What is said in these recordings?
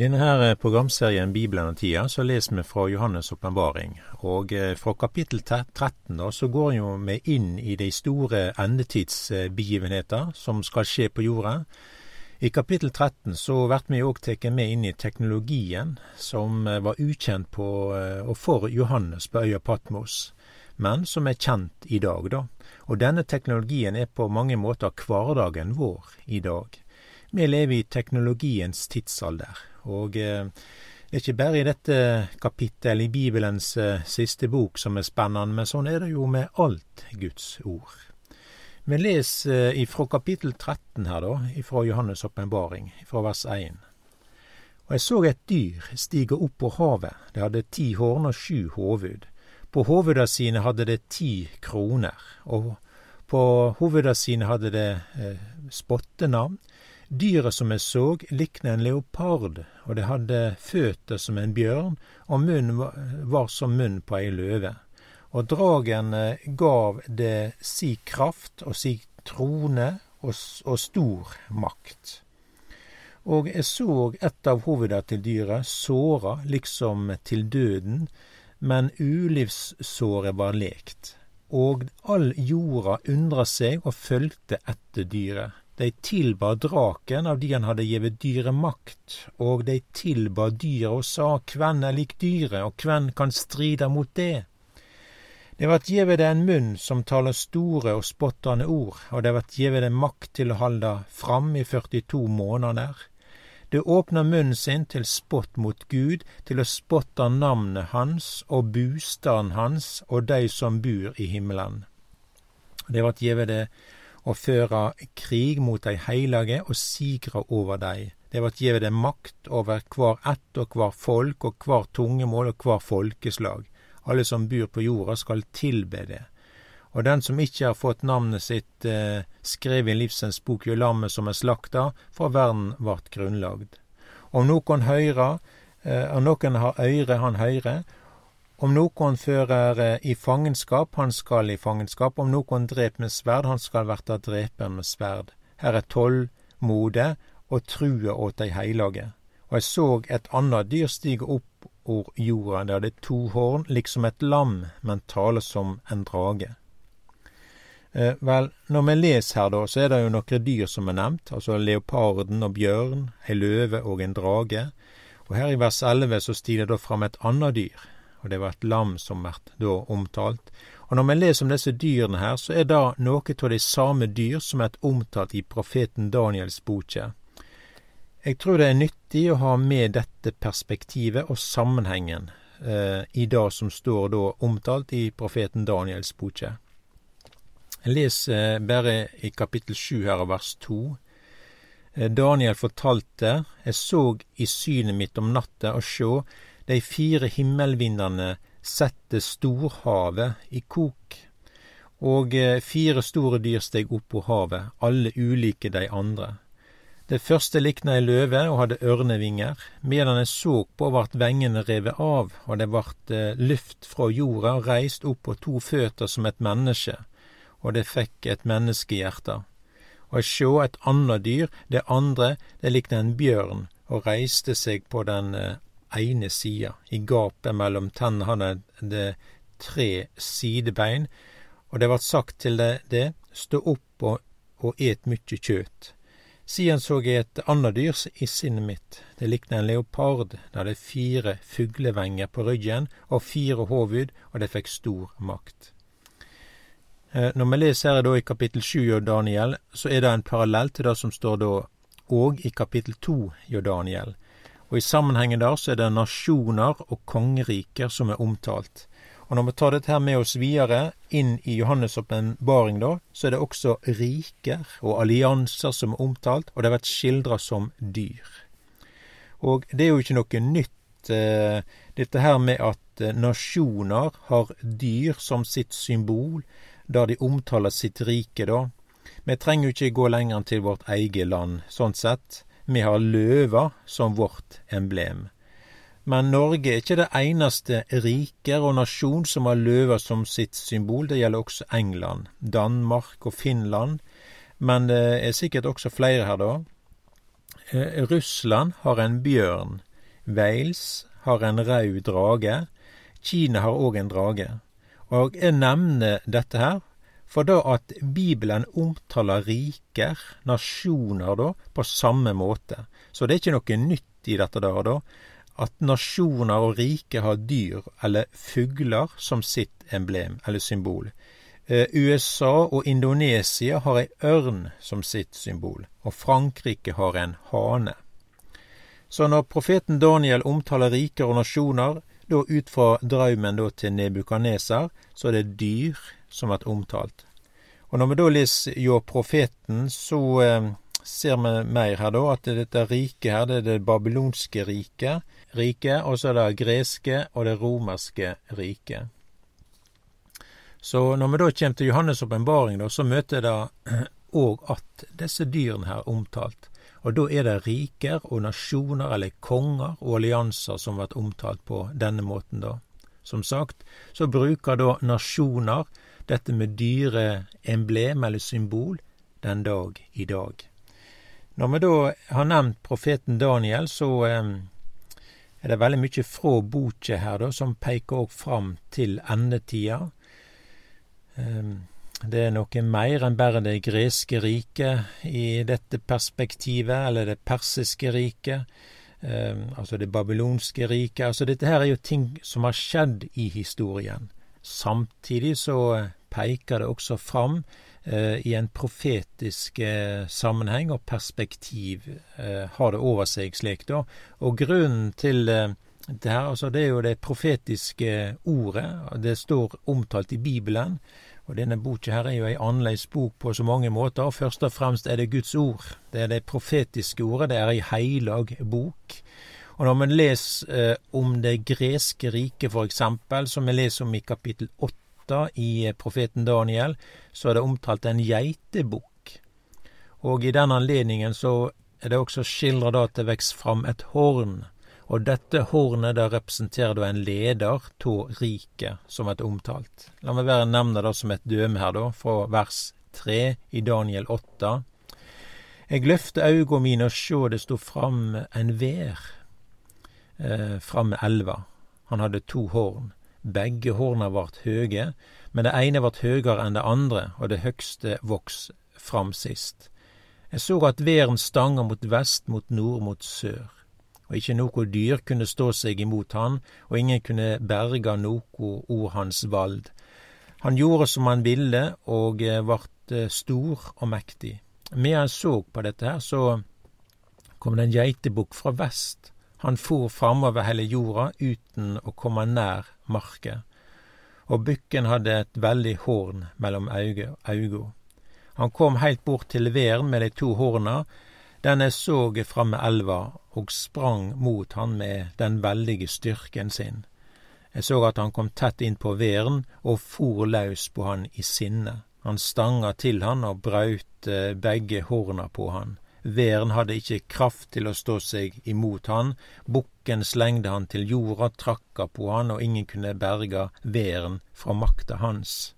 denne her eh, programserien Bibelen og tida, så leser vi fra Johannes' åpenbaring. Og eh, fra kapittel 13 da, så går jo vi inn i de store endetidsbegivenheter som skal skje på jorda. I kapittel 13 så blir vi òg tatt med inn i teknologien som eh, var ukjent på og for Johannes på øya Patmos, men som er kjent i dag, da. Og denne teknologien er på mange måter hverdagen vår i dag. Vi lever i teknologiens tidsalder, og eh, det er ikke bare i dette kapittel i Bibelens eh, siste bok som er spennende, men sånn er det jo med alt Guds ord. Vi leser eh, ifra kapittel 13 her, da, ifra Johannes' åpenbaring, fra vers 1. Og jeg så et dyr stige opp på havet, det hadde ti horn og sju hovud. På hovuda sine hadde det ti kroner, og på hovuda sine hadde det eh, spottenavn. Dyret som jeg så, likna en leopard, og det hadde føtter som en bjørn, og munnen var som munn på ei løve. Og dragen eh, gav det si kraft og si trone og, og stor makt. Og jeg så et av hoveda til dyret såra liksom til døden, men ulivssåret var lekt. Og all jorda undra seg og fulgte etter dyret. De tilba draken av de han hadde gitt dyret makt, og de tilba dyret og sa, Kven er lik dyret, og kven kan strida mot det? Det vart gjeve det en munn som taler store og spottande ord, og det vart gjeve det makt til å halda fram i 42 måneder. Det åpna munnen sin til spott mot Gud, til å spotta navnet hans og bustaden hans og dei som bur i himmelen. Det vart gjeve det og føra krig mot dei heilage og sigra over dei. Det vart gjeve dem makt over kvar ett og kvar folk og kvar tungemål og kvar folkeslag. Alle som bur på jorda skal tilbe det. Og den som ikkje har fått navnet sitt eh, skrevet i livsens bok jo lammet som er slakta, fra verden vart grunnlagd. Om nokon høyrer, eh, om noen har øyre, han høyrer, om nokon fører eh, i fangenskap, han skal i fangenskap. Om nokon dreper med sverd, han skal verta dreper med sverd. Her er tolv mode og trua åt dei heilage. Og eg såg et anna dyr stige opp over jorda, det hadde to horn, liksom et lam, men tale som en drage. Eh, vel, når vi leser her, da, så er det jo nokre dyr som er nevnt, altså leoparden og bjørn, ei løve og en drage. Og her i vers 11 så stiger det da fram et anna dyr, og det var et lam som vert da omtalt. Og når vi leser om disse dyrene her, så er det noe av de samme dyr som er omtalt i profeten Daniels boke. Jeg tror det er nyttig å ha med dette perspektivet og sammenhengen eh, i det som står da omtalt i profeten Daniels boke. Leser eh, bare i kapittel sju her av vers to. Eh, Daniel fortalte, jeg så i synet mitt om natta, og sjå, de fire himmelvindene sette storhavet i kok, og eh, fire store dyr steg opp på havet, alle ulike de andre. Det første likna ei løve og hadde ørnevinger. Medan jeg så på, vart vengene revet av, og det vart eh, luft fra jorda reist opp på to føtter som et menneske, og det fikk et menneskehjerte. Og sjå et anna dyr, det andre, det likna en bjørn, og reiste seg på den eh, ene sida. I gapet mellom tennene hadde det tre sidebein, og det vart sagt til det, det stå opp og, og et mykje kjøt. Siden så jeg et annet dyr i sinnet mitt. Det likna en leopard. Det hadde fire fuglevenger på ryggen og fire hovud, og det fikk stor makt. Eh, når vi leser her da i kapittel sju av Daniel, så er det en parallell til det som står da òg i kapittel to av Daniel. Og i sammenhengen der så er det nasjoner og kongeriker som er omtalt. Og når vi tar dette her med oss videre inn i Johannes' åpenbaring, da, så er det også riker og allianser som er omtalt, og det har vært skildra som dyr. Og det er jo ikke noe nytt, eh, dette her med at eh, nasjoner har dyr som sitt symbol, da de omtaler sitt rike, da. Vi trenger jo ikke gå lenger enn til vårt eget land, sånn sett. Vi har løva som vårt emblem. Men Norge er ikke det eneste riker og nasjon som har løva som sitt symbol. Det gjelder også England, Danmark og Finland. Men det er sikkert også flere her, da. Eh, Russland har en bjørn. Wales har en rød drage. Kina har òg en drage. Og jeg nevner dette her, for da at Bibelen omtaler riker, nasjoner, da, på samme måte. Så det er ikke noe nytt i dette der, da. At nasjoner og rike har dyr eller fugler som sitt emblem eller symbol. Eh, USA og Indonesia har ei ørn som sitt symbol, og Frankrike har en hane. Så når profeten Daniel omtaler riker og nasjoner, da ut fra drømmen da til Nebukaneser, så er det dyr som blir omtalt. Og når vi da leser Jo profeten, så eh, ser vi mer her da at dette riket her, det er det babylonske riket, rike, og så er det greske og det romerske riket. Så når vi da kommer til Johannes' åpenbaring, så møter det òg at disse dyrene her omtalt. Og da er det riker og nasjoner eller konger og allianser som blir omtalt på denne måten, da. Som sagt, så bruker da nasjoner dette med dyre emblem eller symbol den dag i dag. Når vi da har nevnt profeten Daniel, så eh, er det veldig mye fra boka her da, som peker òg fram til endetida. Eh, det er noe mer enn bare det greske riket i dette perspektivet, eller det persiske riket, eh, altså det babylonske riket. Altså dette her er jo ting som har skjedd i historien. Samtidig så peker det også fram eh, i en profetisk eh, sammenheng og perspektiv, eh, har det over seg slik, da. Og grunnen til eh, det her, altså det er jo det profetiske ordet. Det står omtalt i Bibelen. Og denne boka her er jo ei annerledes bok på så mange måter. og Først og fremst er det Guds ord. Det er det profetiske ordet. Det er ei heilag bok. Og når man leser eh, om det greske riket, eksempel, som vi leser om i kapittel åtte i eh, profeten Daniel, så er det omtalt en geitebukk. Og i den anledningen så er det også skildra at det vokser fram et horn og dette hornet da representerer da en leder av riket som er omtalt. La meg bare nevne det som et døme her, da, fra vers 3 i Daniel 8. Eg løfte auga mine og sjå det stod fram en vær eh, fram med elva. Han hadde to horn. Begge horna vart høge, men det ene vart høgere enn det andre, og det høgste voks fram sist. Jeg så at væren stanga mot vest, mot nord, mot sør og ikkje noko dyr kunne stå seg imot han, og ingen kunne berga noko ord hans vald. Han gjorde som han ville, og eh, vart eh, stor og mektig. Medan han så på dette her, så kom det en geitebukk fra vest. Han for framover hele jorda uten å komme nær marka. Og bukken hadde et veldig horn mellom auga. Han kom heilt bort til væren med de to horna, den jeg såg framme elva, og sprang mot han med den veldige styrken sin. Jeg så at han kom tett inn på væren og for løs på han i sinne. Han stanga til han og braut eh, begge horna på han. Væren hadde ikke kraft til å stå seg imot han, bukken slengde han til jorda, trakka på han, og ingen kunne berga væren fra makta hans.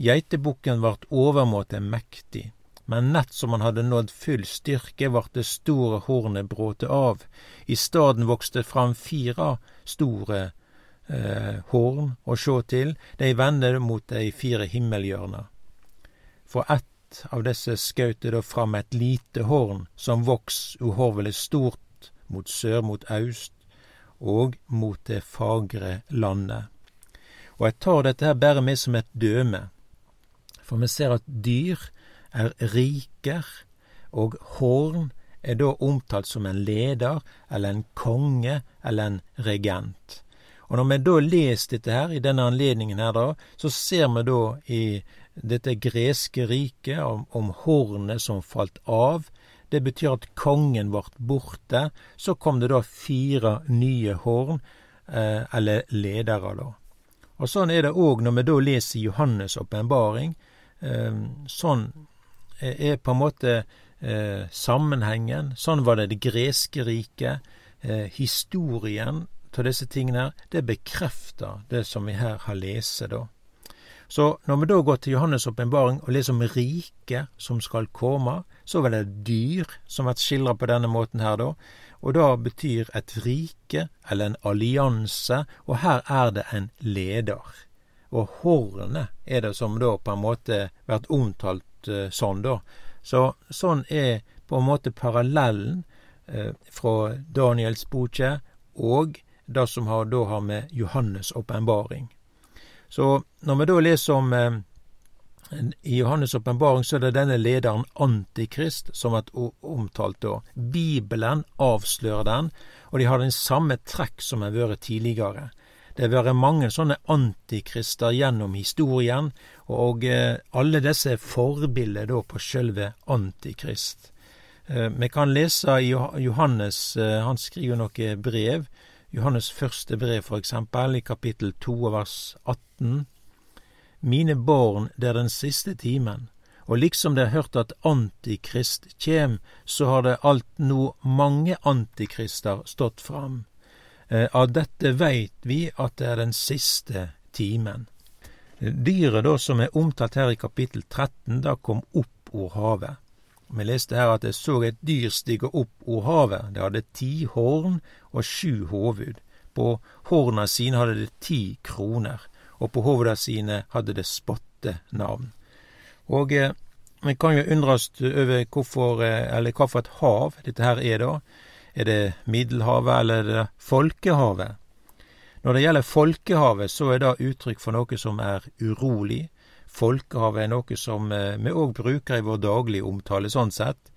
Geitebukken vart overmåte mektig men nett som han hadde nådd full styrke, vart det store hornet bråte av. I staden vokste fram fire store eh, horn å sjå til, dei vende mot dei fire himmelhjørna. For ett av desse skaut det da fram et lite horn som voks uhorvelig stort mot sør, mot aust og mot det fagre landet. Og jeg tar dette her bare med som et døme, for vi ser at dyr er riker, og horn er da omtalt som en leder eller en konge eller en regent. Og når vi da leser dette her, i denne anledningen her da, så ser vi da i dette greske riket om, om hornet som falt av. Det betyr at kongen ble borte. Så kom det da fire nye horn, eh, eller ledere, da. Og sånn er det òg når vi da leser Johannes' åpenbaring. Eh, sånn er på en måte eh, sammenhengen. Sånn var det det greske riket. Eh, historien av disse tingene her, det bekrefter det som vi her har lest, da. Så når vi da går til Johannes' åpenbaring og leser om riket som skal komme, så var det dyr som blir skildra på denne måten her, da. Og da betyr et rike eller en allianse, og her er det en leder. Og hornet er det som da på en måte blir omtalt uh, sånn, da. Så sånn er på en måte parallellen uh, fra Daniels boke og det som har, da har med Johannes' åpenbaring. Så når vi da leser om uh, i Johannes' åpenbaring, så er det denne lederen Antikrist som er omtalt da. Bibelen avslører den, og de har den samme trekk som har vært tidligere. Det har vært mange sånne antikrister gjennom historien, og eh, alle disse er forbilder da på sjølve Antikrist. Eh, vi kan lese i Johannes, eh, han skriver noen brev, Johannes første brev, for eksempel, i kapittel 2 vers 18. Mine barn, det er den siste timen, og liksom det har hørt at Antikrist kjem, så har det alt no mange antikrister stått fram. Eh, av dette veit vi at det er den siste timen. Dyret da som er omtalt her i kapittel 13, da kom opp ord havet. Vi leste her at jeg så et dyr stige opp ord havet. Det hadde ti horn og sju hovud. På horna sine hadde det ti kroner, og på hovuda sine hadde det spottenavn. Og eh, vi kan jo undres over hvorfor, eh, eller hva for et hav dette her er, da. Er det Middelhavet, eller er Folkehavet? Når det gjelder Folkehavet, så er det uttrykk for noe som er urolig, Folkehavet er noe som eh, vi òg bruker i vår daglige omtale, sånn sett,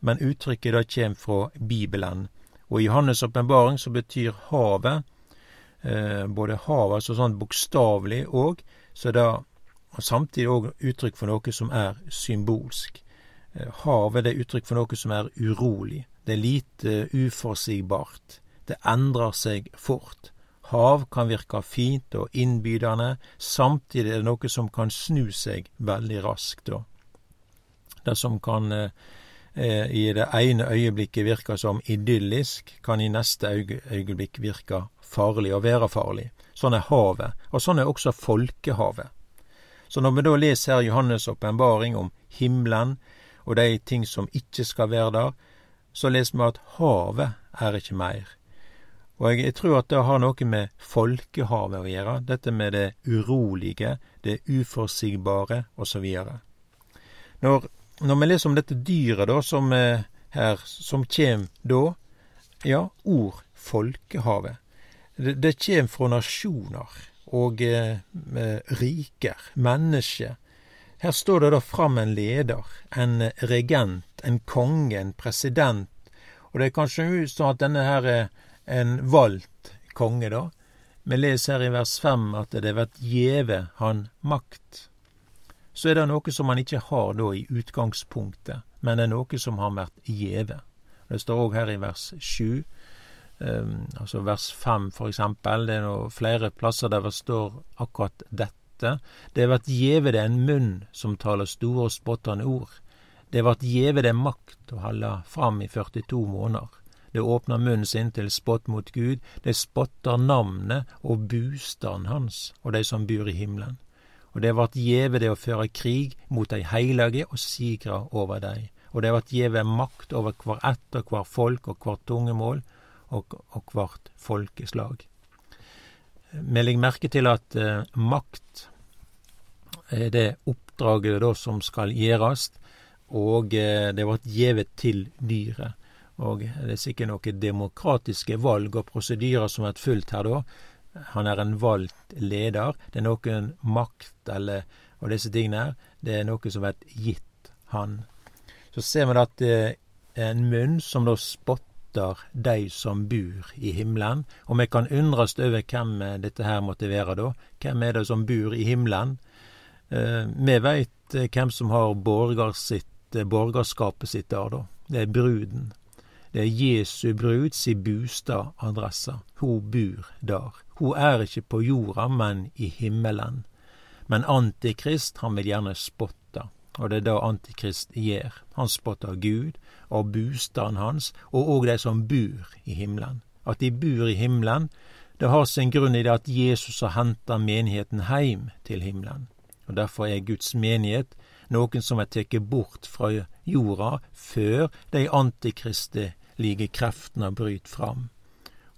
men uttrykket da kjem fra Bibelen. Og i Johannes' åpenbaring så betyr havet, eh, både havet altså sånn bokstavelig òg, så er det og samtidig òg uttrykk for noe som er symbolsk. Eh, havet er uttrykk for noe som er urolig. Det er lite uforutsigbart. Det endrer seg fort. Hav kan virke fint og innbydende, samtidig er det noe som kan snu seg veldig raskt. Det som kan eh, i det ene øyeblikket virke som idyllisk, kan i neste øyeblikk virke farlig og være farlig. Sånn er havet, og sånn er også folkehavet. Så når vi da leser Johannes' åpenbaring om himmelen og de ting som ikke skal være der, så leser vi at havet er ikke mer. Og jeg, tror at det har noe med folkehavet å gjøre, dette med det urolige, det uforutsigbare osv. Når, når vi leser om dette dyret da, som, eh, her, som kjem da, ja, ord folkehavet. Det, det kjem fra nasjoner og eh, riker, mennesker. Her står det da fram en leder, en regent, en konge, en president. Og det er kanskje sånn at denne her er en valgt konge, da. Vi leser her i vers fem at det vert gjeve han makt. Så er det noe som han ikke har da i utgangspunktet, men det er noe som har vært gjeve. Det står òg her i vers sju, um, altså vers fem for eksempel. Det er noe flere plasser der det står akkurat dette. Det er vært gjeve det en munn som taler store og spottende ord. Det vært gjeve det makt å holde fram i 42 måneder. Det åpner munnen sin til spott mot Gud. Det spotter navnet og bostaden hans og de som bor i himmelen. Og det vart gjeve det å føre krig mot dei heilage og sigra over dei. Og det vart gjeve makt over hver ett og hver folk og hvert tungemål og, og hvert folkeslag. Vi legger merke til at eh, makt er det oppdraget da som skal gjøres, og eh, det ble gjevet til dyret. Og det er sikkert noen demokratiske valg og prosedyrer som er fulgt her da. Han er en valgt leder. Det er noen makt eller og disse tingene her. Det er noe som blir gitt han. Så ser vi at er en munn som da spotter de som bor i himmelen. Og vi kan undres over hvem dette her være da. Hvem er det som bor i himmelen? Eh, vi veit hvem som har borger sitt, borgerskapet sitt der, da. Det er bruden. Det er Jesu brud si bustadadresse. Hun bor der. Hun er ikke på jorda, men i himmelen. Men Antikrist, han vil gjerne spotte, og det er det Antikrist gjør. Han spotter Gud og bostaden hans, og òg de som bor i himmelen. At de bor i himmelen, det har sin grunn i det at Jesus har henta menigheten heim til himmelen. Og Derfor er Guds menighet noen som er tatt bort fra jorda før de antikristelige kreftene bryter fram.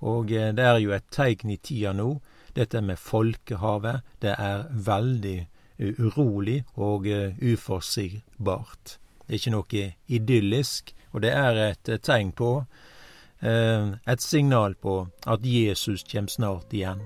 Og det er jo et tegn i tida nå, dette med folkehavet. Det er veldig urolig og uforutsigbart. Det er ikke noe idyllisk, og det er et tegn på Et signal på at Jesus kommer snart igjen.